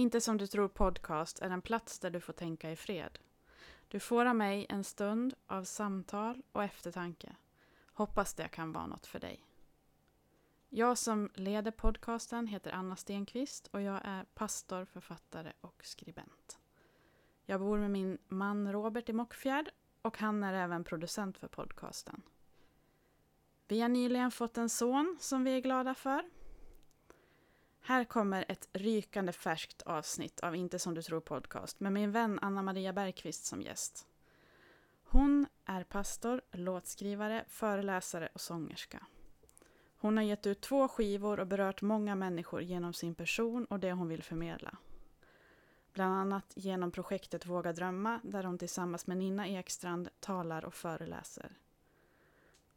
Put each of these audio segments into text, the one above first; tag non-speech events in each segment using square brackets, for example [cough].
Inte som du tror podcast är en plats där du får tänka i fred. Du får av mig en stund av samtal och eftertanke. Hoppas det kan vara något för dig. Jag som leder podcasten heter Anna Stenqvist och jag är pastor, författare och skribent. Jag bor med min man Robert i Mockfjärd och han är även producent för podcasten. Vi har nyligen fått en son som vi är glada för. Här kommer ett rykande färskt avsnitt av Inte som du tror podcast med min vän Anna Maria Bergqvist som gäst. Hon är pastor, låtskrivare, föreläsare och sångerska. Hon har gett ut två skivor och berört många människor genom sin person och det hon vill förmedla. Bland annat genom projektet Våga drömma där hon tillsammans med Nina Ekstrand talar och föreläser.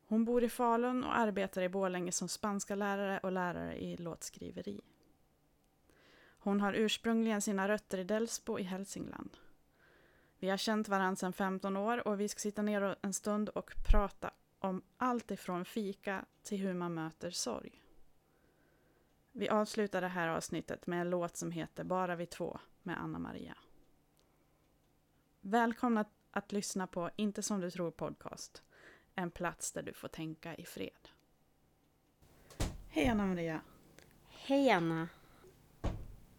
Hon bor i Falun och arbetar i Borlänge som spanska lärare och lärare i låtskriveri. Hon har ursprungligen sina rötter i Delsbo i Hälsingland. Vi har känt varandra sedan 15 år och vi ska sitta ner en stund och prata om allt ifrån fika till hur man möter sorg. Vi avslutar det här avsnittet med en låt som heter Bara vi två med Anna Maria. Välkomna att lyssna på Inte som du tror podcast. En plats där du får tänka i fred. Hej Anna Maria. Hej Anna.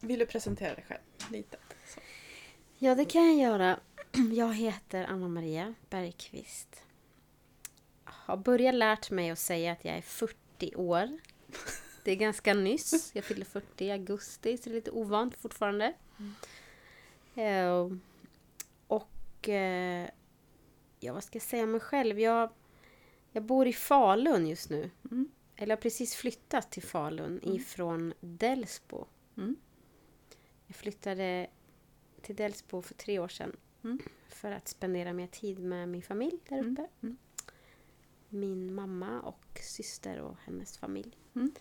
Vill du presentera dig själv lite? Så. Ja, det kan jag göra. [clears throat] Jag heter Anna Maria Bergqvist. Har börjat lärt mig att säga att jag är 40 år. Det är ganska nyss. Jag fyller 40 i augusti, så det är lite ovant fortfarande. Mm. Uh, och uh, ja, vad ska jag säga om mig själv? Jag, jag bor i Falun just nu. Mm. Eller har precis flyttat till Falun mm. ifrån Delsbo. Mm. Jag flyttade till Delsbo för tre år sedan. Mm. För att spendera mer tid med min familj där mm. uppe. Mm. Min mamma och syster och hennes familj. Mm.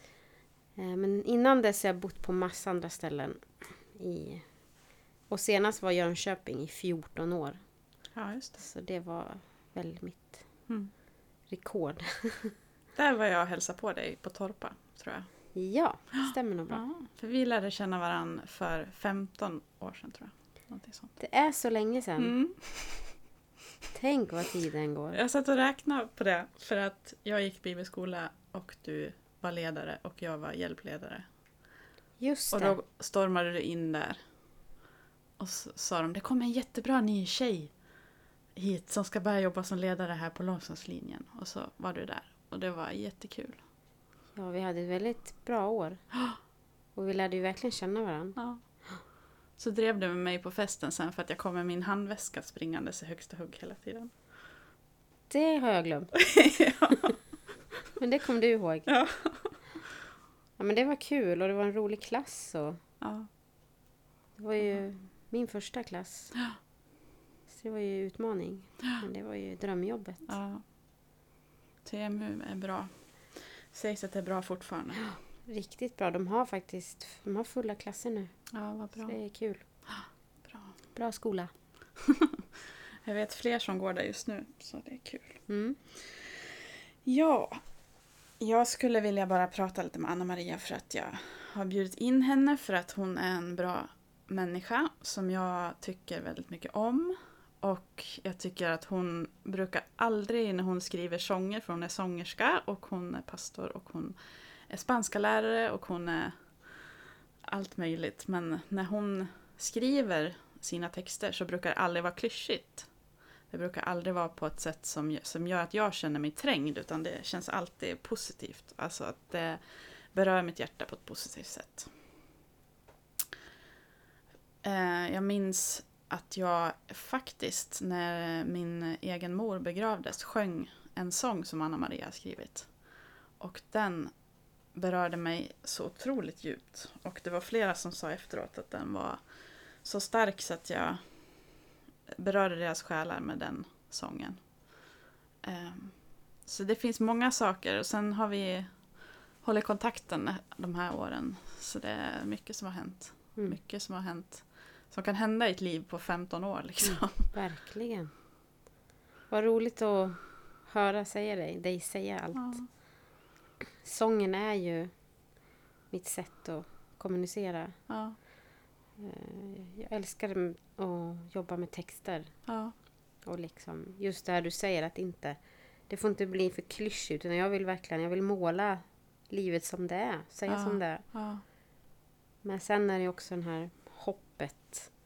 Eh, men innan dess har jag bott på massa andra ställen. I, och senast var Jönköping i 14 år. Ja, just det. Så det var väl mitt mm. rekord. [laughs] Där var jag och hälsade på dig på Torpa, tror jag. Ja, det stämmer nog bra. Ja, för vi lärde känna varandra för 15 år sedan tror jag. Någonting sånt. Det är så länge sedan. Mm. Tänk vad tiden går. Jag satt och räknade på det för att jag gick bibelskola och du var ledare och jag var hjälpledare. Just det. Och då stormade du in där. Och så sa de, det kommer en jättebra ny tjej hit som ska börja jobba som ledare här på långsanslinjen. Och så var du där. Och det var jättekul. Ja, vi hade ett väldigt bra år. [gasps] Och vi lärde ju verkligen känna varandra. Ja. Så drev du med mig på festen sen för att jag kom med min handväska springandes i högsta hugg hela tiden. Det har jag glömt. [laughs] ja. [laughs] Men det kom du ihåg. Ja. ja. men det var kul och det var en rolig klass. Och ja. Det var ju min första klass. Ja. [gasps] Så det var ju utmaning. Men det var ju drömjobbet. Ja. TMU är bra. Sägs att det är bra fortfarande. Ja, riktigt bra. De har faktiskt de har fulla klasser nu. Ja, vad bra. Så det är kul. Bra, bra skola. [laughs] Jag vet fler som går där just nu, så det är kul. Mm. Ja, jag skulle vilja bara prata lite med Anna Maria för att jag har bjudit in henne för att hon är en bra människa som jag tycker väldigt mycket om. Och jag tycker att hon brukar aldrig när hon skriver sånger, för hon är sångerska och hon är pastor och hon är spanska lärare och hon är allt möjligt. Men när hon skriver sina texter så brukar det aldrig vara klyschigt. Det brukar aldrig vara på ett sätt som, som gör att jag känner mig trängd utan det känns alltid positivt. Alltså att det berör mitt hjärta på ett positivt sätt. Eh, jag minns att jag faktiskt när min egen mor begravdes sjöng en sång som Anna Maria skrivit. Och den berörde mig så otroligt djupt. Och det var flera som sa efteråt att den var så stark så att jag berörde deras själar med den sången. Ehm, så det finns många saker och sen har vi hållit kontakten de här åren. Så det är mycket som har hänt. Mm. Mycket som har hänt som kan hända i ett liv på 15 år. Liksom. Mm, verkligen. Vad roligt att höra säga dig, dig säga allt. Ja. Sången är ju mitt sätt att kommunicera. Ja. Eh, jag älskar att jobba med texter. Ja. Och liksom, just det här du säger att inte, det får inte bli för klyschigt utan jag vill verkligen, jag vill måla livet som det är, säga som det är. Ja. Men sen är det också den här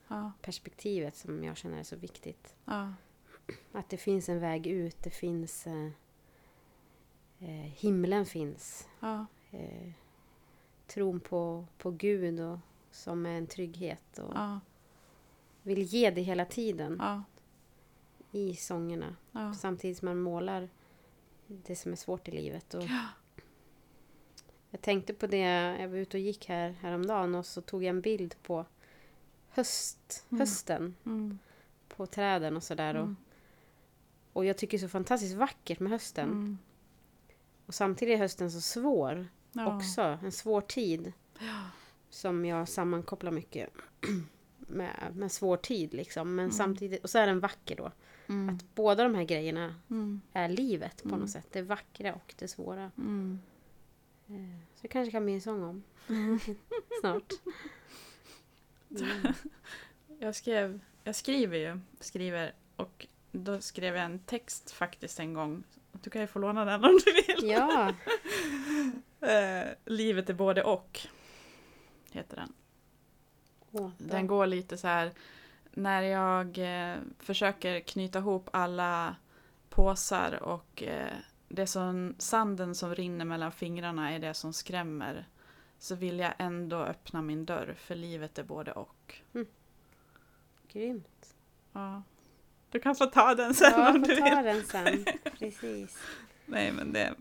Ja. perspektivet som jag känner är så viktigt. Ja. Att det finns en väg ut, det finns eh, eh, himlen finns. Ja. Eh, tron på, på Gud och, som är en trygghet och vill ge det hela tiden i sångerna. Samtidigt som man målar det som är svårt i livet. Och Ja. jag tänkte på det, jag var ute och gick här häromdagen och så tog jag en bild på höst, Mm. hösten Mm. på träden och sådär. Och, Mm. och jag tycker det är så fantastiskt vackert med hösten. Mm. Och samtidigt är hösten så svår Ja. också. En svår tid Ja. som jag sammankopplar mycket [clears throat] med, med svår tid liksom. Men Mm. samtidigt, och så är den vacker då. Mm. Att båda de här grejerna Mm. är livet på Mm. något sätt. Det vackra och det svåra. Mm. Eh, Så det kanske kan bli en sång om Mm. [laughs] snart. [laughs] Mm. Jag, skrev, jag skriver ju, skriver och då skrev jag en text faktiskt en gång. Du kan ju få låna den om du vill. Ja, [laughs] Eh, Livet är både och. Heter den. Åh, Den går lite så här. När jag eh, försöker knyta ihop alla påsar och eh, det som sanden som rinner mellan fingrarna är det som skrämmer. Så vill jag ändå öppna min dörr för livet är både och. Grymt. Ja. Du kan få ta den sen Ja, om du vill. ta den sen. [laughs] Precis. Nej men det,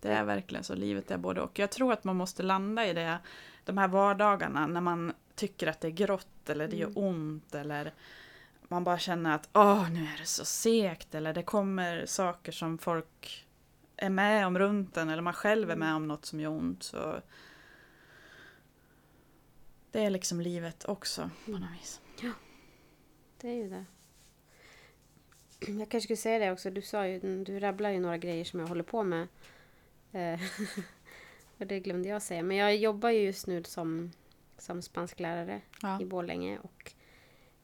det är verkligen så, livet är både och. Jag tror att man måste landa i det, de här vardagarna när man tycker att det är grått eller det gör Mm. ont eller man bara känner att åh nu är det så segt eller det kommer saker som folk är med om runt en eller man själv är Mm. med om något som gör ont. Så det är liksom livet också på Mm. något vis. Det är ju det. [clears throat] Jag kanske skulle säga det också. Du sa ju, du rabblar ju några grejer som jag håller på med. Eh, [laughs] och det glömde jag säga. Men jag jobbar ju just nu som, som spansklärare Ja. i Borlänge och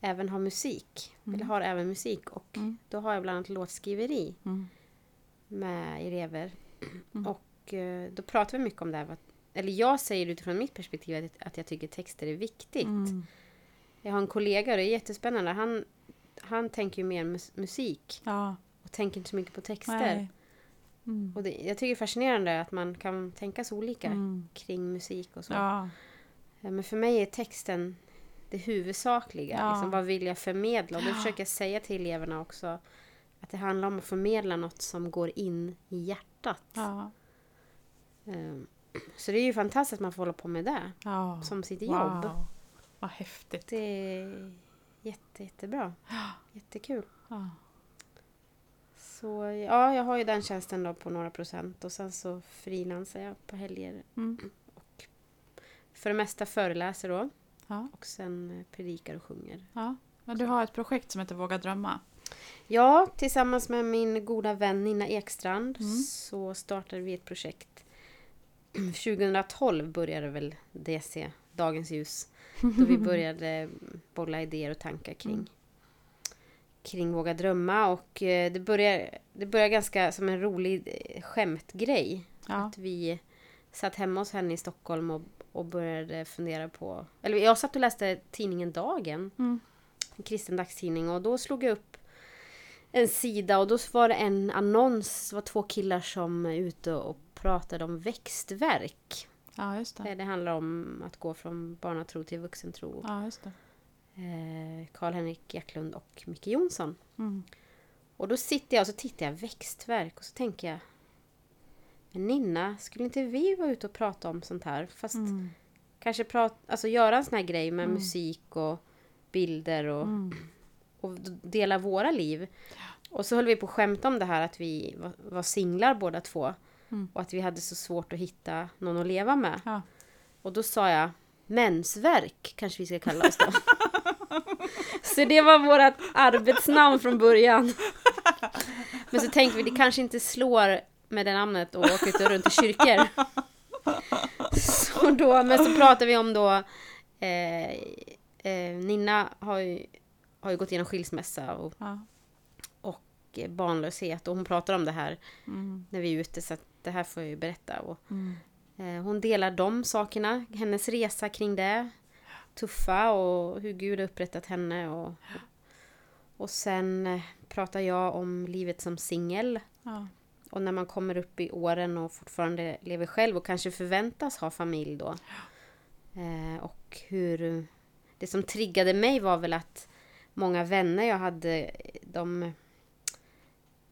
även har musik. Mm. Eller har även musik och Mm. då har jag bland annat låtskriveri Mm. Med elever. Mm. Och eh, då pratar vi mycket om det här. Eller jag säger utifrån mitt perspektiv att, att jag tycker texter är viktigt. Mm. Jag har en kollega och det är jättespännande. Han, han tänker ju mer mus- musik Ja. och tänker inte så mycket på texter. Mm. Och det, jag tycker det är fascinerande att man kan tänka så olika Mm. kring musik och så. Ja. Eh, Men för mig är texten det huvudsakliga. Ja. Liksom, vad vill jag förmedla? Och Ja. försöker jag säga till eleverna också att det handlar om att förmedla något som går in i hjärtat. Ja. Eh, Så det är ju fantastiskt att man får hålla på med det ja. som sitt Wow. jobb. Vad häftigt. Det är jätte, jättebra. [gasps] Jättekul. Ja. Så ja, jag har ju den tjänsten då på några procent och sen så frilansar jag på helger. Mm. För det mesta föreläser då Ja. och sen eh, predikar och sjunger. ja. Men du har ett projekt som heter Våga drömma. Ja, tillsammans med min goda vän Nina Ekstrand Mm. så startade vi ett projekt. [clears throat] 2012 började väl DC, Dagens ljus, då vi [laughs] började bolla idéer och tankar kring, Mm. kring Våga drömma. Och eh, det började, det började ganska som en rolig eh, skämtgrej. Ja. Att vi satt hemma hos henne i Stockholm och, och började fundera på... Eller jag satt och läste tidningen Dagen, Mm. en kristen dagstidning, och då slog jag upp en sida och då var det en annons, det var två killar som är ute och pratade om växtverk. ja, just det. Eh, Det handlar om att gå från barnatro till vuxentro. Ja, just det. Eh, Karl-Henrik Eklund och Micke Jonsson. Mm. Och då sitter jag och så tittar jag växtverk och så tänker jag Men Ninna, skulle inte vi vara ute och prata om sånt här? Fast Mm. kanske prata, alltså göra en sån här grej med Mm. musik och bilder och, Mm. Och dela våra liv. Och så höll vi på att skämta om det här att vi var, var singlar båda två. Mm. Och att vi hade så svårt att hitta någon att leva med. Ja. Och då sa jag mensvärk kanske vi ska kalla oss då. [laughs] så det var vårt arbetsnamn från början. Men så tänkte vi det kanske inte slår med det namnet och åka ut och runt i kyrkor. Så då, men så pratade vi om då Eh, eh, Nina har ju, har ju gått igenom skilsmässa och, Ja. och eh, barnlöshet och hon pratar om det här Mm. när vi är ute så att det här får jag ju berätta. Och, Mm. eh, hon delar de sakerna, hennes resa kring det. Tuffa och hur Gud har upprättat henne. Och, och sen eh, pratar jag om livet som singel. Ja. Och när man kommer upp i åren och fortfarande lever själv och kanske förväntas ha familj då. Eh, och hur... Det som triggade mig var väl att många vänner jag hade, de,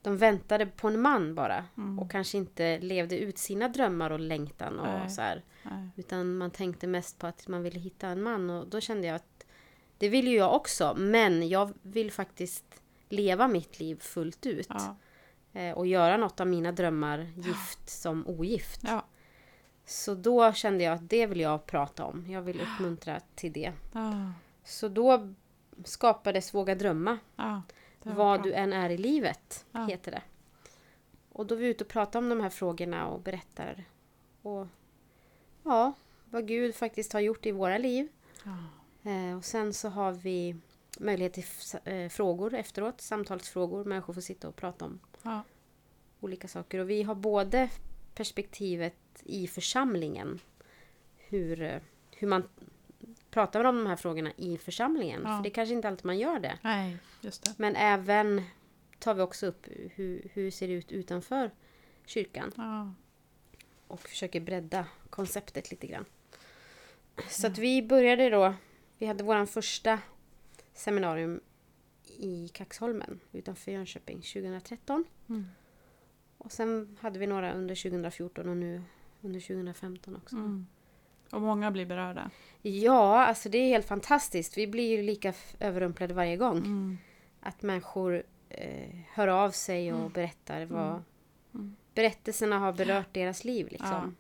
de väntade på en man bara. Mm. Och kanske inte levde ut sina drömmar och längtan och Nej. så här. Utan man tänkte mest på att man ville hitta en man. Och då kände jag att det vill ju jag också. Men jag vill faktiskt leva mitt liv fullt ut. Ja. Eh, och göra något av mina drömmar gift som ogift. Ja. Så då kände jag att det vill jag prata om. Jag vill uppmuntra till det. Ja. Så då skapades Våga drömma. Ja. Vad du än är i livet, Ja. heter det. Och då är vi ute och pratar om de här frågorna och berättar. Och ja, vad Gud faktiskt har gjort i våra liv. Ja. Eh, och sen så har vi möjlighet till eh, frågor efteråt, samtalsfrågor. Människor får sitta och prata om Ja. olika saker. Och vi har både perspektivet i församlingen. Hur, eh, hur man pratar om de här frågorna i församlingen. Ja. För det är kanske inte alltid man gör det. Nej, just det. Men även tar vi också upp hur, hur ser det ut utanför kyrkan. Ja. Och försöker bredda konceptet lite grann. Så att vi började då, vi hade våran första seminarium i Kaxholmen utanför Jönköping 2013. Mm. Och sen hade vi några under 2014 och nu under 2015 också. Mm. Och många blir berörda. Ja, alltså det är helt fantastiskt. Vi blir ju lika överrumplade varje gång. Mm. Att människor eh, hör av sig och Mm. berättar vad Mm. berättelserna har berört deras liv. Liksom.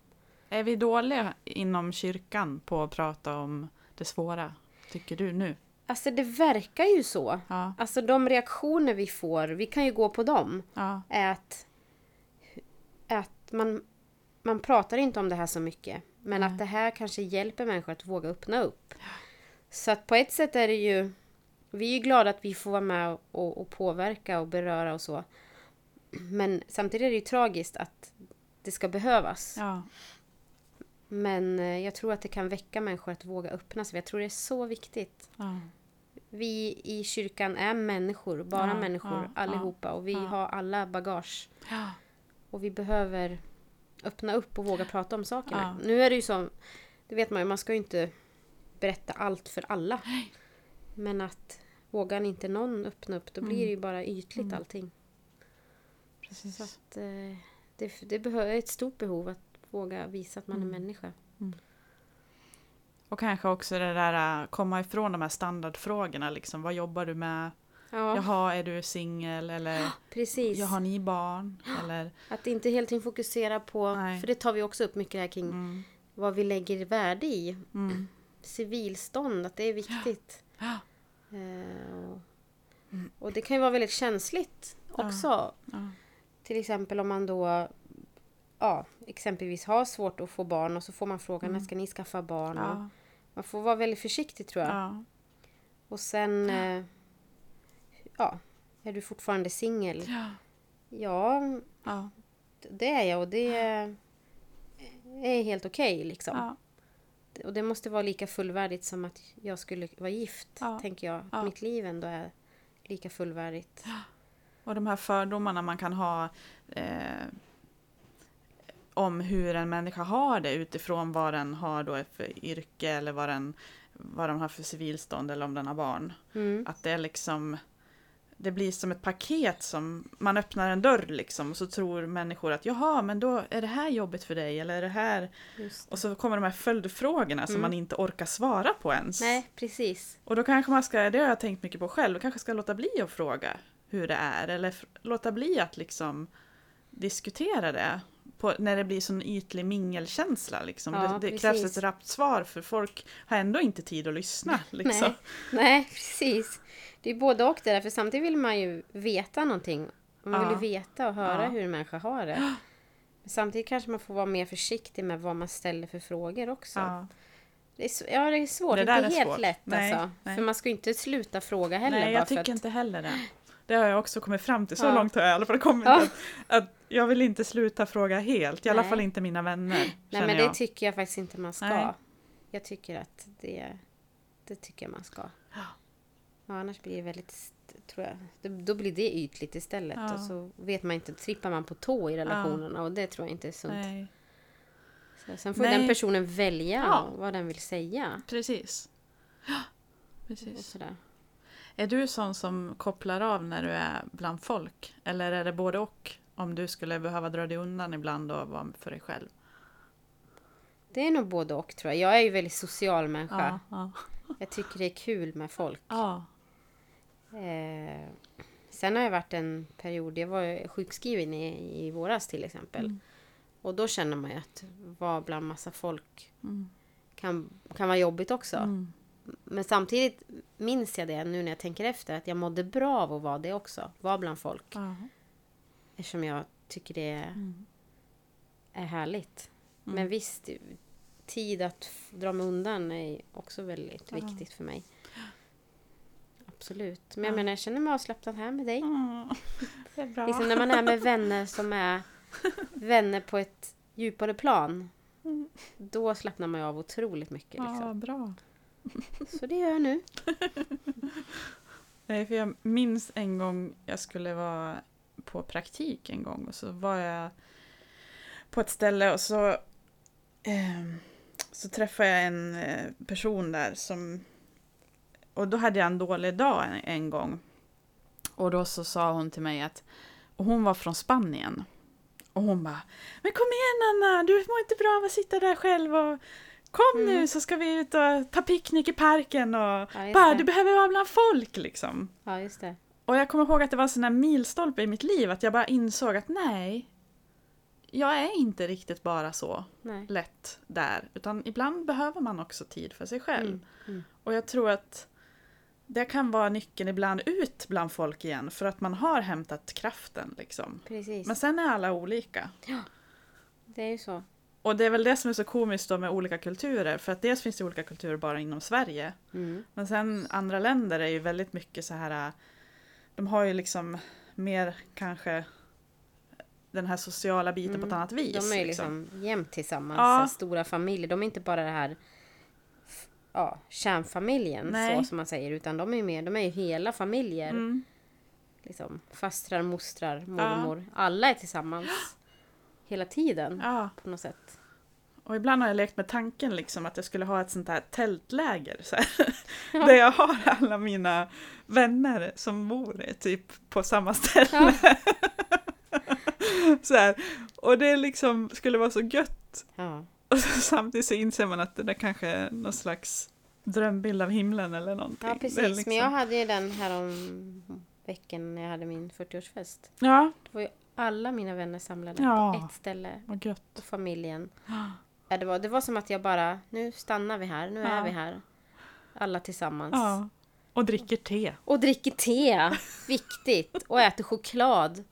Är vi dåliga inom kyrkan på att prata om det svåra? Tycker du nu? Alltså det verkar ju så. Ja. Alltså de reaktioner vi får, vi kan ju gå på dem, Ja. är att, att man, man pratar inte om det här så mycket. Men Nej. att det här kanske hjälper människor att våga öppna upp. Så att på ett sätt är det ju, vi är ju glada att vi får vara med och, och påverka och beröra och så. Men samtidigt är det ju tragiskt att det ska behövas. Ja. Men eh, jag tror att det kan väcka människor att våga öppna sig. Jag tror det är så viktigt. Ja. Vi i kyrkan är människor, bara Ja, människor allihopa. Och vi har alla bagage. Och vi behöver öppna upp och våga prata om sakerna. Ja. Nu är det ju så, det vet man ju, man ska ju inte berätta allt för alla. Men att vågar inte någon öppna upp, då blir Mm. det ju bara ytligt Mm. allting. Precis. Så att, eh, det, det behöver ett stort behov att våga visa att man Mm. är människa. Och kanske också det där äh, komma ifrån de här standardfrågorna. Liksom. Vad jobbar du med? Ja, Jaha, är du singel? Eller precis. jag har ni barn? Eller, Att inte hela tiden fokusera på, Nej. för det tar vi också upp mycket här kring mm, vad vi lägger värde i. mm, Civilstånd, att det är viktigt. Ja. Eh, och, Mm. det kan ju vara väldigt känsligt också. ja, Till exempel om man då ja, exempelvis har svårt att få barn och så får man frågan när ska ni skaffa barn? Ja, man får vara väldigt försiktig tror jag. ja, Och sen, eh, ja, är du fortfarande singel? ja, Ja, ja, det är jag och det är helt okej liksom. ja, Och det måste vara lika fullvärdigt som att jag skulle vara gift, Ja. tänker jag. Ja. Mitt liv ändå är lika fullvärdigt. Och de här fördomarna man kan ha eh, om hur en människa har det utifrån vad den har då för yrke eller vad den, vad den har för civilstånd eller om den har barn. Mm. Att det är liksom det blir som ett paket som man öppnar en dörr liksom och så tror människor att jaha men då är det här jobbet för dig eller är det här Just. och så kommer de här följdfrågorna som Mm. man inte orkar svara på ens. Nej, precis. Och då kanske man ska, det har jag tänkt mycket på själv, då kanske ska låta bli att fråga hur det är eller låta bli att liksom diskutera det på, när det blir sån ytlig mingelkänsla. Liksom. Ja, det det krävs ett rappt svar för folk har ändå inte tid att lyssna. Liksom. Nej. Nej, precis. Det är både och det där, för samtidigt vill man ju veta någonting. Man vill Ja. ju veta och höra Ja. hur en människa har det. [gasps] Men samtidigt kanske man får vara mer försiktig med vad man ställer för frågor också. Ja, Det är, ja, det är svårt. Det Det, är inte är helt svårt. lätt Nej, alltså. nej. För man ska ju inte sluta fråga heller. Nej, jag tycker att, inte heller det. Det har jag också kommit fram till. Så Ja. långt har jag i alla fall kommit. Ja. Att, att jag vill inte sluta fråga helt. I alla Nej. fall inte mina vänner. Nej, men det jag. tycker jag faktiskt inte man ska. Nej. Jag tycker att det, det tycker jag man ska. Ja. Ja, annars blir det väldigt, tror jag, då, då blir det ytligt istället. Ja. Och så vet man inte, trippar man på tå i relationerna och det tror jag inte är sunt. Nej, Så, sen får Nej. den personen välja Ja. vad den vill säga. precis. Ja, Och precis. sådär. Är du sån som kopplar av när du är bland folk? Eller är det både och? Om du skulle behöva dra dig undan ibland och vara för dig själv? Det är nog både och tror jag. Jag är ju väldigt social människa. Ja, ja. Jag tycker det är kul med folk. ja. Eh, sen har jag varit en period, jag var ju sjukskriven i, i våras till exempel. Mm. Och då känner man ju att vara bland massa folk Mm. kan, kan vara jobbigt också. Mm. Men samtidigt minns jag det nu när jag tänker efter att jag mådde bra av att vara det också. Vara bland folk. Ja. Eftersom jag tycker det är, Mm. är härligt. Mm. Men visst, tid att dra mig undan är också väldigt Ja. viktigt för mig. Absolut. Men jag Ja. menar, jag känner mig avslappnad här med dig. Mm. Det är bra. Liksom när man är med vänner som är vänner på ett djupare plan. Mm. Då slappnar man av otroligt mycket. Ja, Liksom. bra. Så det gör jag nu. [laughs] Nej, för jag minns en gång jag skulle vara på praktik en gång och så var jag på ett ställe och så, eh, så träffade jag en eh, person där som och då hade jag en dålig dag en, en gång. Och då så sa hon till mig att och hon var från Spanien. Och hon bara Men kom igen Anna, du mår inte bra av att sitta där själv och Kom nu Mm. så ska vi ut och ta picknick i parken och Ja, bara du behöver vara bland folk liksom. Ja, just det. Och jag kommer ihåg att det var en sån här milstolpe i mitt liv att jag bara insåg att nej, jag är inte riktigt bara så Nej. lätt där. Utan ibland behöver man också tid för sig själv. Mm. Mm. Och jag tror att det kan vara nyckeln ibland ut bland folk igen för att man har hämtat kraften liksom. Precis. Men sen är alla olika. Det är ju så. Och det är väl det som är så komiskt då med olika kulturer. För att dels finns det olika kulturer bara inom Sverige. Mm. Men sen andra länder är ju väldigt mycket så här. äh, De har ju liksom mer kanske den här sociala biten på ett Mm. annat vis. De är ju liksom jämt tillsammans. Ja. Stora familjer. De är inte bara det här ja, kärnfamiljen Nej. så som man säger. Utan de är mer, de är ju hela familjer. Mm. Liksom, fastrar, mostrar, mormor. Alla är tillsammans. Hela tiden. Ja, På något sätt. Och ibland har jag lekt med tanken liksom att jag skulle ha ett sånt här tältläger. Så här, [laughs] Där jag har alla mina vänner som bor typ på samma ställe. [laughs] så här. Och det liksom skulle vara så gött. Ja. Och så, samtidigt så inser man att det där kanske är någon slags drömbild av himlen eller någonting. ja, precis. liksom- Men jag hade ju den här om veckan när jag hade min 40-årsfest. Ja, Det var ju alla mina vänner samlade Ja. på ett ställe. Och familjen. Det, var, det var som att jag bara, nu stannar vi här, nu Ja. är vi här. Alla tillsammans. Ja. Och dricker te. Och dricker te, viktigt. Och äter choklad.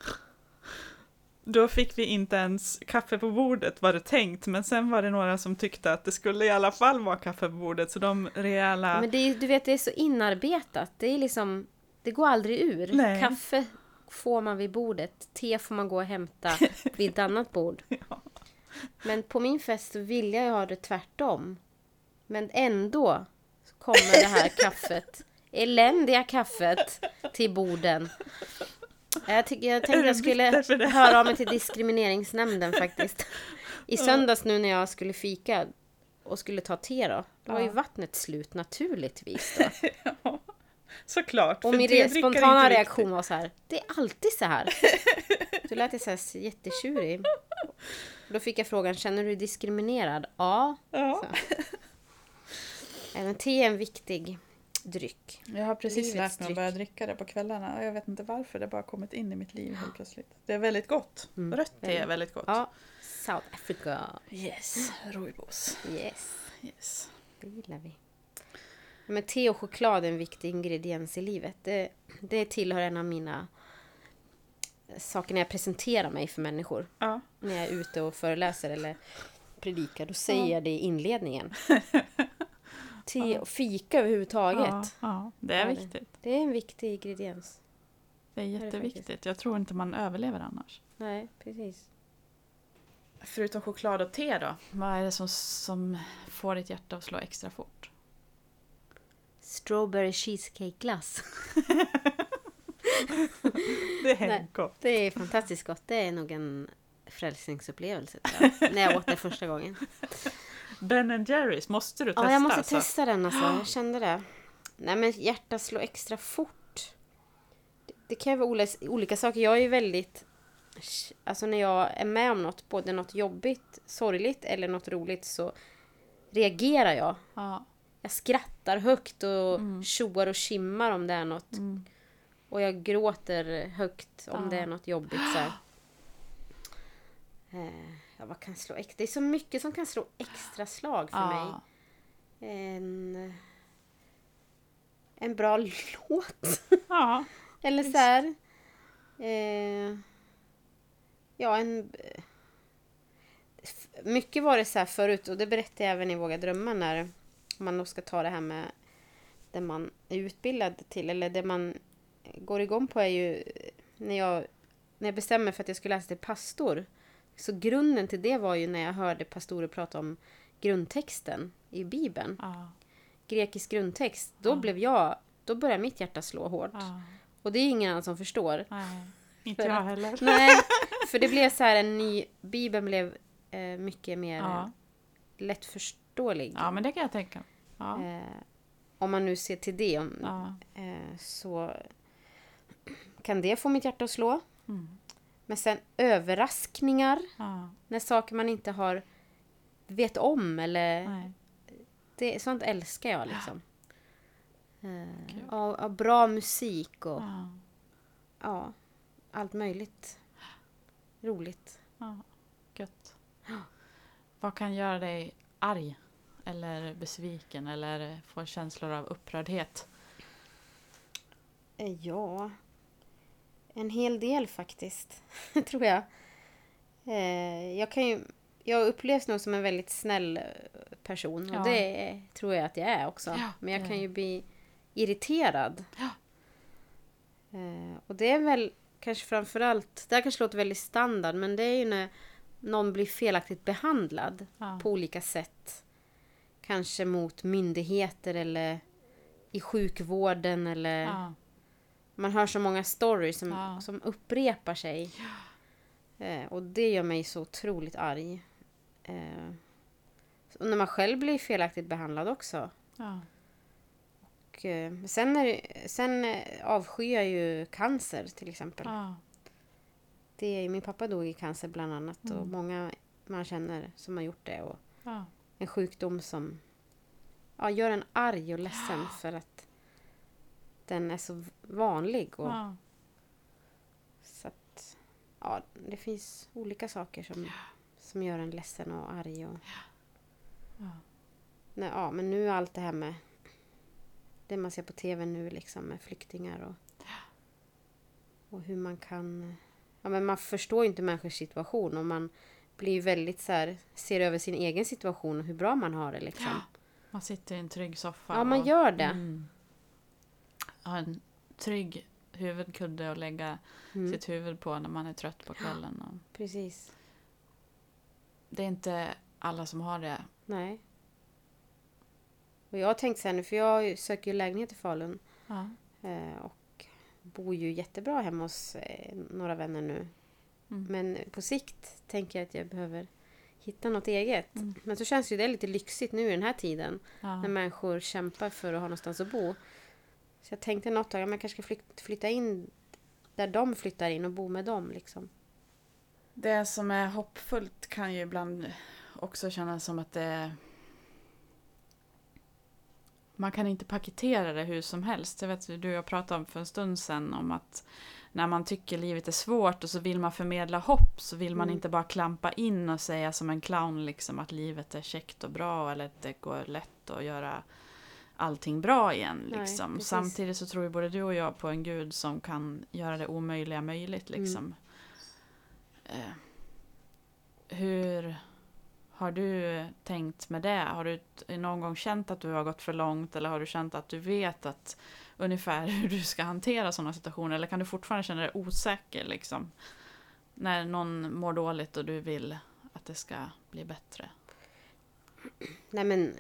Då fick vi inte ens kaffe på bordet var det tänkt, men sen var det några som tyckte att det skulle i alla fall vara kaffe på bordet, så de rejäla... Men det är, du vet, det är så inarbetat. Det är liksom, det går aldrig ur. Nej. Kaffe får man vid bordet. Te får man gå och hämta [laughs] vid ett annat bord. Ja. Men på min fest så ville jag ju ha det tvärtom. Men ändå kommer det här [laughs] kaffet. Eländiga kaffet till borden. Jag, tycker, jag tänkte jag skulle höra av mig till diskrimineringsnämnden faktiskt. [laughs] I söndags nu när jag skulle fika och skulle ta te då. Då var ju vattnet slut naturligtvis då. [laughs] Ja, [laughs] Såklart. Och min spontana reaktion riktigt. var så här. Det är alltid så här. [laughs] Då lät jag så här jättetjurig. Då fick jag frågan, känner du dig diskriminerad? Ja. Ja. Även te är en viktig dryck. Jag har precis Livets lärt mig att börja dricka det på kvällarna jag vet inte varför, det har bara kommit in i mitt liv helt plötsligt. Det är väldigt gott. Mm, Rött te är väldigt. väldigt gott. Ja, South Africa. Yes, rooibos. Yes, Yes. det gillar vi. Men te och choklad är en viktig ingrediens i livet. Det, det tillhör en av mina saker när jag presenterar mig för människor. Ja. När jag är ute och föreläser eller predikar. Då säger Ja. jag det i inledningen. [laughs] te Ja. och fika överhuvudtaget. Ja, ja, det är viktigt. Det är en viktig ingrediens. Det är det jätteviktigt. Jag tror inte man överlever annars. Nej, precis. Förutom choklad och te då? Vad är det som, som får ditt hjärta att slå extra fort? Strawberry cheesecake glass. [laughs] Det är Nej. gott. Det är fantastiskt gott. Det är nog en frälsningsupplevelse tror jag. När jag åt det första gången. Ben Jerrys måste du testa. Ja, jag måste alltså. testa den alltså. Jag kände det. Nej, men hjärtat slår extra fort. Det, det kan ju vara olika, olika saker. Jag är ju väldigt... Alltså när jag är med om något, både något jobbigt, sorgligt eller något roligt så reagerar jag. Ja. Jag skrattar högt och Mm. tjoar och kimmar om det är något. Mm. Och jag gråter högt om Ja. det är något jobbigt. Så. Eh, ja, vad kan slå extra? Det är så mycket som kan slå extra slag för mig. Ja. En, en bra [laughs] låt. ja. Eller så här. Eh, ja, en... f- Mycket var det så här förut och det berättade jag även i Våga drömma när man då ska ta det här med det man är utbildad till eller det man går igång på är ju när jag, när jag bestämmer mig för att jag skulle läsa till pastor. Så grunden till det var ju när jag hörde pastorer prata om grundtexten i Bibeln. Ja. Grekisk grundtext. Då Ja. blev jag, då började mitt hjärta slå hårt. ja. Och det är ingen annan som förstår. Nej. Inte För jag att- heller. Nej, [laughs] för det blev så här en ny... Bibeln blev eh, mycket mer Ja. eh, lättförståelig. ja, men det kan jag tänka mig. Ja. Eh, om man nu ser till det. Om, Ja. eh, så kan det få mitt hjärta att slå. Mm. Men sen överraskningar. Ja. När saker man inte har vet om eller... Nej. Det, sånt älskar jag liksom. Eh, Kul. och, och bra musik och Ja. ja, allt möjligt. Roligt. Ja. Gött. Vad kan göra dig arg? Eller besviken? Eller få känslor av upprördhet? Eh, Ja, en hel del faktiskt, [laughs] tror jag. Eh, jag, kan ju, jag upplevs nog som en väldigt snäll eh, person och Ja. det tror jag att jag är också. Ja, Men jag kan ju bli irriterad. Ja. Och det är väl kanske framförallt, det här kanske låter väldigt standard, men det är ju när någon blir felaktigt behandlad Ja. på olika sätt. Kanske mot myndigheter eller i sjukvården eller Ja. man hör så många stories som, Ja. som upprepar sig. Eh, och det gör mig så otroligt arg. Eh, och när man själv blir felaktigt behandlad också. Ja. Och, eh, sen, är, sen eh, avskyr jag ju cancer till exempel. Det är, min pappa dog i cancer bland annat och Mm. många man känner som har gjort det. Och. En sjukdom som ja, gör en arg och ledsen för att den är så vanlig. Och, Ja. Så att, ja, det finns olika saker som, som gör en ledsen och arg. Och, Ja. nej, ja, men nu allt det här med det man ser på tv nu liksom med flyktingar och, och hur man kan... Ja, men man förstår ju inte människors situation och man blir väldigt så här, ser över sin egen situation och hur bra man har det liksom. Man sitter i en trygg soffa. Ja, man och- gör det. Mm. Ha en trygg huvudkudde att lägga Mm, sitt huvud på när man är trött på kvällen. Och precis. det är inte alla som har det. Nej. Och jag har tänkt nu, för jag söker ju lägenhet i Falun. Ja. Eh, och bor ju jättebra hemma hos eh, några vänner nu. Mm. Men på sikt tänker jag att jag behöver hitta något eget. Mm. Men så känns ju det lite lyxigt nu i den här tiden. Ja. När människor kämpar för att ha någonstans att bo. Så jag tänkte något tag, ja, jag kanske ska flyt- flytta in där de flyttar in och bo med dem. Liksom. Det som är hoppfullt kan ju ibland också kännas som att det man kan inte paketera det hur som helst. Jag vet du och jag pratade om för en stund sedan om att när man tycker livet är svårt och så vill man förmedla hopp så vill man Mm. inte bara klampa in och säga som en clown liksom att livet är käckt och bra eller att det går lätt att göra allting bra igen. Nej, Liksom. precis. Samtidigt så tror ju både du och jag på en gud som kan göra det omöjliga möjligt. Mm. Liksom. Eh, hur Har du tänkt med det? Har du någon gång känt att du har gått för långt eller har du känt att du vet att ungefär [laughs] hur du ska hantera sådana situationer? Eller kan du fortfarande känna dig osäker liksom? När någon mår dåligt och du vill att det ska bli bättre? Nej men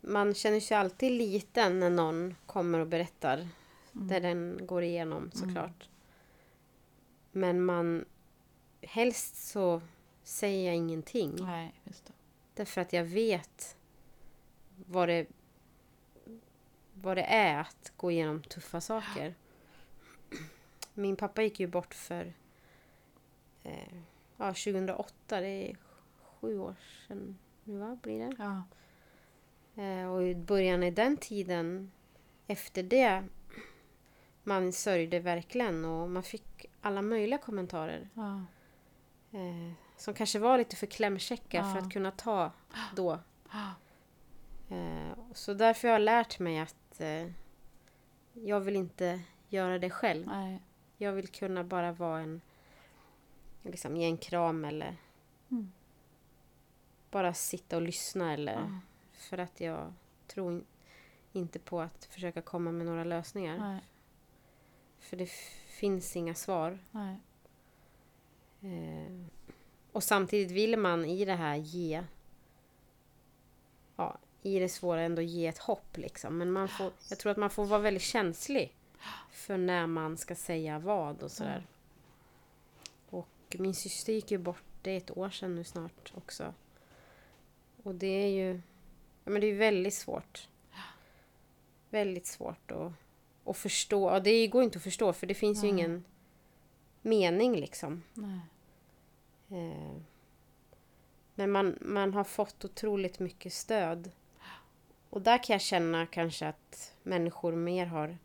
man känner sig alltid liten när någon kommer och berättar Mm. det den går igenom såklart. Men man helst så säger jag ingenting. Nej, just det. Därför att jag vet vad det, vad det är att gå igenom tuffa saker. Min pappa gick ju bort för eh, ja, 2008, det är sju år sedan nu va, blir det? Ja. Eh, och i början i den tiden, efter det, man sörjde verkligen och man fick alla möjliga kommentarer. Ja. Eh, som kanske var lite för klämkäcka för Ja. att kunna ta då. [gasps] Eh, så därför har jag lärt mig att eh, jag vill inte göra det själv. Nej. Jag vill kunna bara vara en, liksom ge en kram eller Mm. bara sitta och lyssna eller Ja. för att jag tror in, inte på att försöka komma med några lösningar. Nej. För det finns inga svar. Eh, och samtidigt vill man i det här ge i det svåra ändå ge ett hopp liksom. Men man får, jag tror att man får vara väldigt känslig för när man ska säga vad och sådär. Och min syster gick ju bort, det är ett år sedan nu snart också. Och det är ju ja, men det är väldigt svårt. Väldigt svårt att, att förstå. Och det går inte att förstå för det finns ju Nej. ingen mening liksom. Nej. Eh, Men man, man har fått otroligt mycket stöd. Och där kan jag känna kanske att människor mer har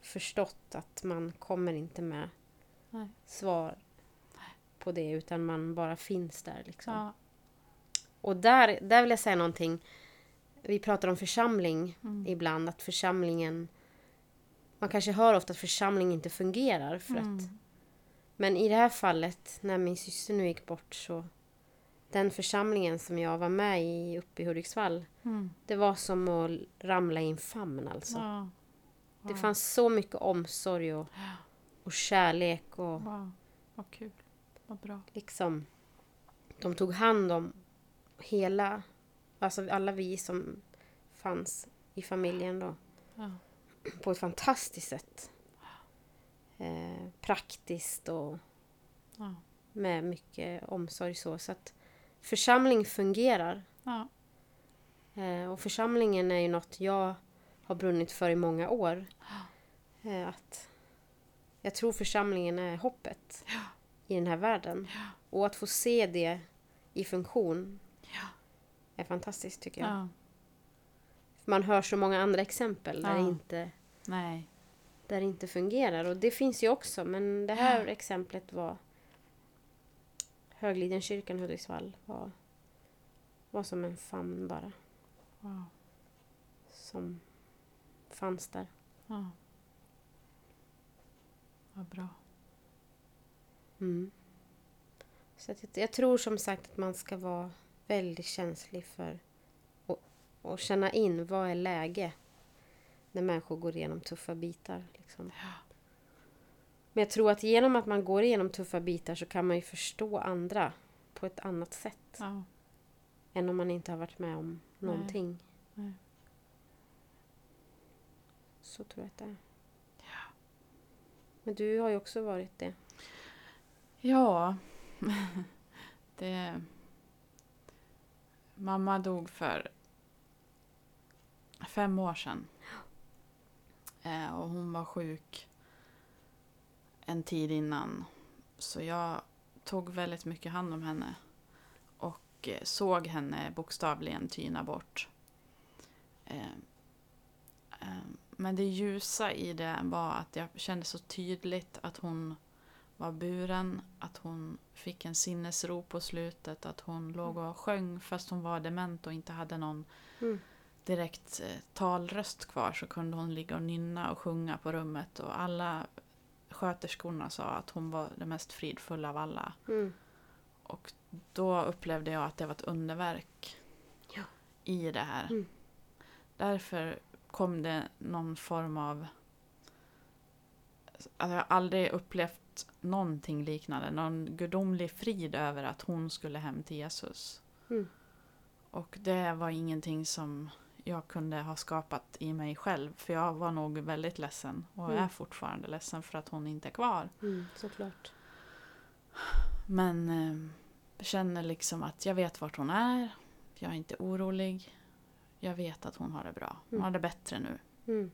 förstått att man kommer inte med Nej. svar på det utan man bara finns där. Liksom. Ja. Och där, där vill jag säga någonting. Vi pratar om församling Mm. ibland, att församlingen... Man kanske hör ofta att församling inte fungerar för att Mm. men i det här fallet, när min syster nu gick bort så... Den församlingen som jag var med i uppe i Hudiksvall, Mm. det var som att ramla i en famn alltså. Ja. Det fanns så mycket omsorg och, och kärlek och Wow. Vad kul. Vad bra. liksom... De tog hand om hela... Alltså alla vi som fanns i familjen då. Ja. På ett fantastiskt sätt. Eh, praktiskt och Ja. med mycket omsorg så. Så att församling fungerar. Ja. Eh, och församlingen är ju något jag har brunnit för i många år. [gasps] Eh, att jag tror församlingen är hoppet i den här världen. Och att få se det i funktion är fantastiskt tycker jag. ja. Man hör så många andra exempel där, Ja. det inte, Nej. där det inte fungerar. Och det finns ju också, men det här exemplet var Höglidenkyrkan Hudiksvall var, var som en famn bara. Wow. Som fanns där. Ja. Vad bra. Mm. Så att jag, jag tror som sagt att man ska vara väldigt känslig för och, och känna in vad är läge när människor går igenom tuffa bitar. Liksom. Men jag tror att genom att man går igenom tuffa bitar så kan man ju förstå andra på ett annat sätt Ja. än om man inte har varit med om Nej. någonting. Nej. Så tror jag att det är. Men du har ju också varit det. Ja. [laughs] det... Mamma dog för fem år sedan. Eh, och hon var sjuk en tid innan. Så jag tog väldigt mycket hand om henne. Och eh, såg henne bokstavligen tyna bort. Eh, eh, men det ljusa i det var att jag kände så tydligt att hon var buren, att hon fick en sinnesro på slutet, att hon låg och sjöng fast hon var dement och inte hade någon Mm. direkt eh, talröst kvar så kunde hon ligga och nynna och sjunga på rummet och alla sköterskorna sa att hon var den mest fridfulla av alla. Mm. Och då upplevde jag att det var ett underverk Ja. i det här. Mm. Därför kom det någon form av... Alltså jag har aldrig upplevt någonting liknande. Någon gudomlig frid över att hon skulle hem till Jesus. Mm. Och det var ingenting som jag kunde ha skapat i mig själv. För jag var nog väldigt ledsen och Mm. är fortfarande ledsen för att hon inte är kvar. Mm, såklart. Men eh, jag känner liksom att jag vet vart hon är. Jag är inte orolig. Jag vet att hon har det bra. Hon Mm. har det bättre nu. Mm.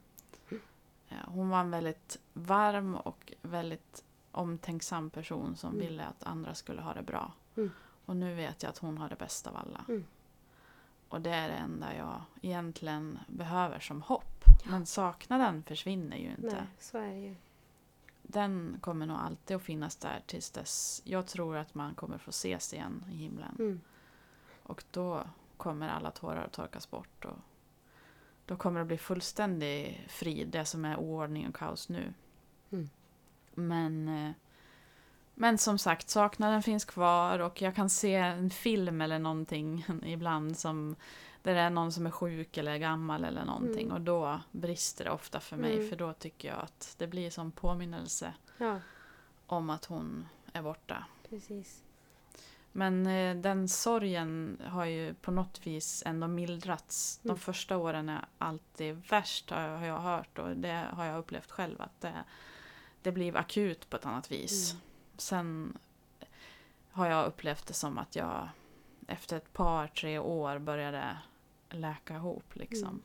Eh, Hon var en väldigt varm och väldigt omtänksam person som Mm. ville att andra skulle ha det bra. Mm. Och nu vet jag att hon har det bäst av alla. Och det är det enda jag egentligen behöver som hopp. Men saknaden försvinner ju inte. Nej, så är det ju. Den kommer nog alltid att finnas där tills dess. Jag tror att man kommer få ses igen i himlen. Mm. Och då kommer alla tårar att torkas bort. Och då kommer det bli fullständig frid, det som är oordning och kaos nu. Mm. Men, eh, men som sagt, saknaden finns kvar och jag kan se en film eller någonting [laughs] ibland som där det är någon som är sjuk eller gammal eller någonting. Mm. Och då brister det ofta för mig, Mm. för då tycker jag att det blir som påminnelse Ja, om att hon är borta. precis. Men eh, den sorgen har ju på något vis ändå mildrats. De Mm. första åren är alltid värst har jag, har jag hört och det har jag upplevt själv att det, det blir akut på ett annat vis. Mm. Sen har jag upplevt det som att jag efter ett par, tre år började läka ihop liksom. Mm.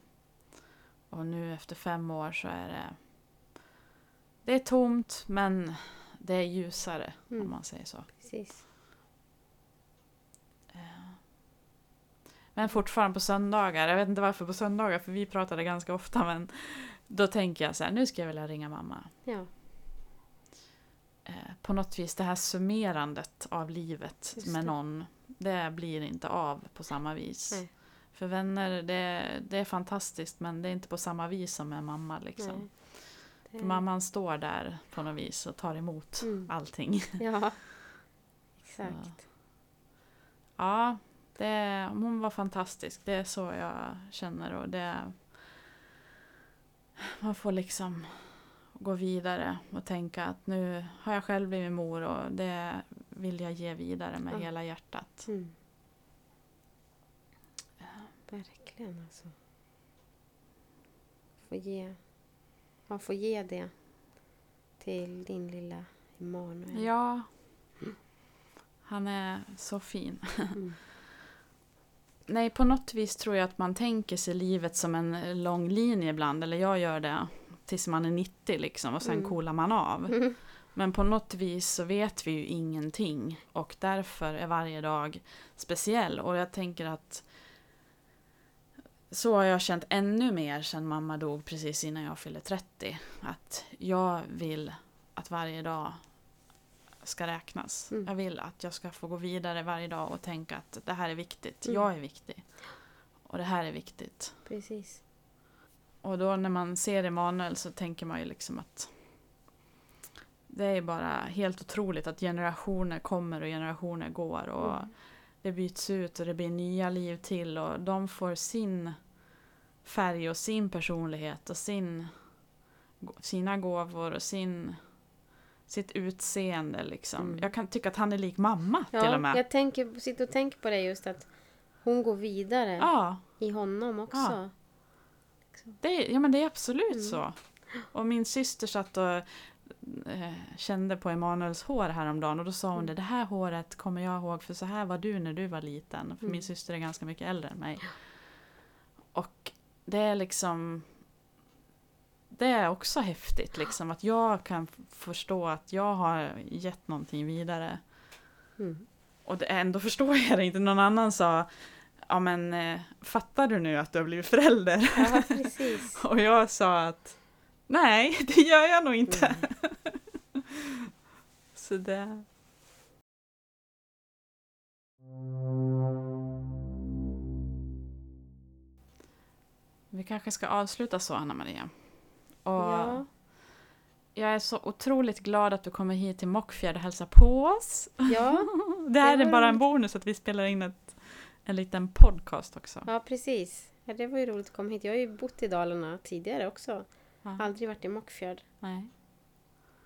Och nu efter fem år så är det det är tomt men det är ljusare om Mm. man säger så. Precis. Eh, Men fortfarande på söndagar, jag vet inte varför på söndagar för vi pratade ganska ofta men då tänker jag så här, nu ska jag vilja ringa mamma. Ja, På något vis det här summerandet av livet Just med det. någon, det blir inte av på samma vis. Nej. För vänner, det, det är fantastiskt men det är inte på samma vis som med mamma liksom. Det- För mamman står där på något vis och tar emot Mm. allting. [laughs] Ja, exakt. Ja, det, hon var fantastisk. Det är så jag känner. Och det, man får liksom gå vidare och tänka att nu har jag själv blivit mor och det vill jag ge vidare med Ja. hela hjärtat. Mm. Verkligen alltså. Få ge, man får ge det till din lilla Emanuel. Ja, han är så fin. Mm. Nej, på något vis tror jag att man tänker sig livet som en lång linje ibland. Eller jag gör det tills man är 90 liksom och sen Mm. coolar man av. [laughs] Mm. Men på något vis så vet vi ju ingenting och därför är varje dag speciell. Och jag tänker att så har jag känt ännu mer sedan mamma dog precis innan jag fyllde 30. Att jag vill att varje dag ska räknas. Mm. Jag vill att jag ska få gå vidare varje dag och tänka att det här är viktigt. Mm. Jag är viktig. Och det här är viktigt. Precis. Och då när man ser Emanuel så tänker man ju liksom att det är bara helt otroligt att generationer kommer och generationer går och Mm. det byts ut och det blir nya liv till och de får sin färg och sin personlighet och sin, sina gåvor och sin, sitt utseende liksom. Mm. Jag kan tycka att han är lik mamma till och Ja, med. jag tänker, sitter och tänker på det just att hon går vidare Ja, i honom också. Ja. Det, är- ja men det är absolut Mm. så. Och min syster satt och eh, kände på Emanuels hår häromdagen och då sa hon Mm. det, det här håret kommer jag ihåg för så här var du när du var liten. För Mm. min syster är ganska mycket äldre än mig. Och det är liksom det är också häftigt liksom att jag kan förstå att jag har gett någonting vidare. Mm. Och det, ändå förstår jag det inte. Någon annan sa Ja men eh, fattar du nu att du har blivit förälder? Ja, precis. [laughs] Och jag sa att nej, [laughs] det gör jag nog inte. Mm. [laughs] Så det... Vi kanske ska avsluta så, Anna-Maria. Och Ja, Jag är så otroligt glad att du kommer hit till Mockfjärd och hälsar på oss. ja, det här Det är bara en bonus att vi spelar in ett, en liten podcast också. Ja, precis. Ja, det var ju roligt att komma hit. Jag har ju bott i Dalarna tidigare också. Ja. Aldrig varit i Mockfjärd. Nej.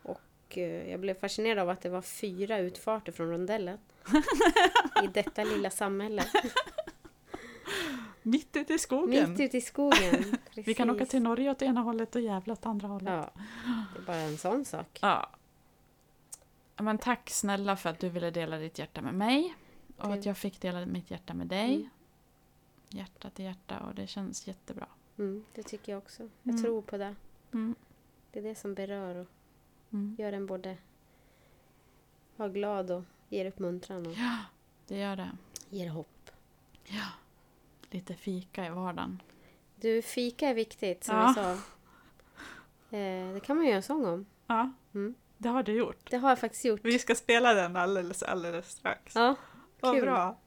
Och eh, jag blev fascinerad av att det var fyra utfarter från rondellen. [laughs] I detta lilla samhälle. [laughs] Mitt ute i skogen. Mitt ute i skogen. [laughs] Vi kan åka Precis. till Norge åt ena hållet och Gävle åt andra hållet. Ja, det är bara en sån sak. Ja, Men tack snälla för att du ville dela ditt hjärta med mig. Och att jag fick dela mitt hjärta med dig. Mm. Hjärta till hjärta och det känns jättebra. Mm, det tycker jag också. Jag Mm. tror på det. Mm. Det är det som berör och Mm. gör en både vara glad och ger uppmuntran och Ja, det gör det. ger hopp. Ja. Lite fika i vardagen. Du, fika är viktigt som Ja. jag sa. Eh, det kan man göra en sång om. Ja, Mm. det har du gjort. Det har jag faktiskt gjort. Vi ska spela den alldeles, alldeles strax. Ja, Vad kul. bra.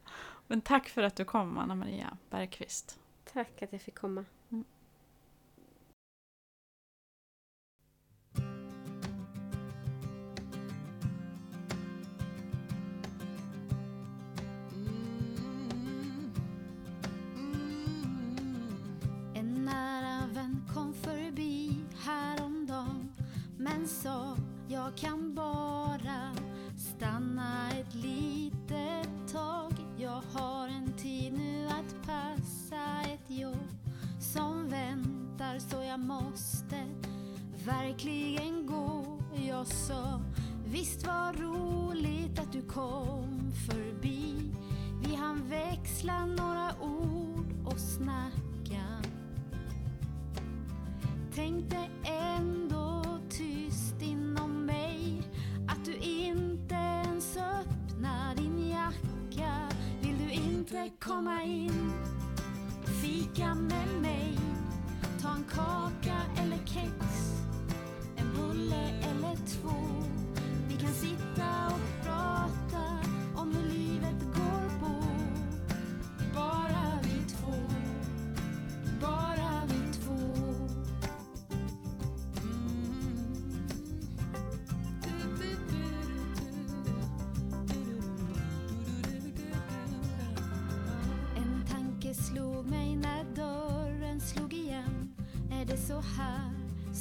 Men tack för att du kom, Anna Maria Bergqvist. tack att jag fick komma. En nära vän kom förbi häromdagen men sa jag kan bara stanna ett litet så jag måste verkligen gå. Jag sa visst var roligt att du kom förbi. Vi hann växla några ord och snacka Tänkte ändå tyst inom mig att du inte ens öppnar din jacka. Vill du inte komma in? Fika med mig. Ta en kaka eller kex. En bulle eller två. Vi kan sitta och prata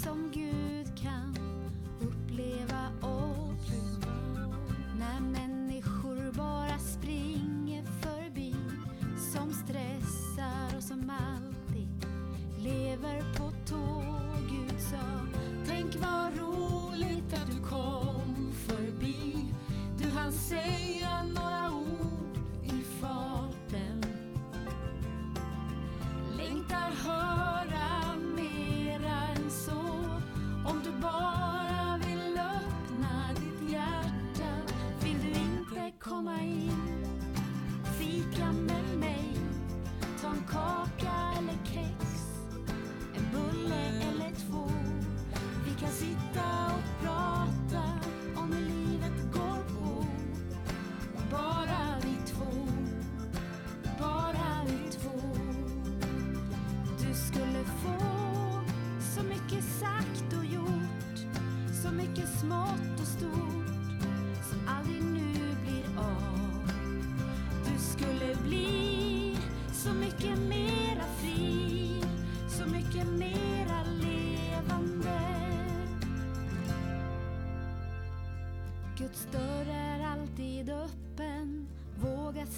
som Gud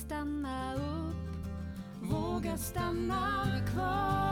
stanna upp, våga stanna kvar.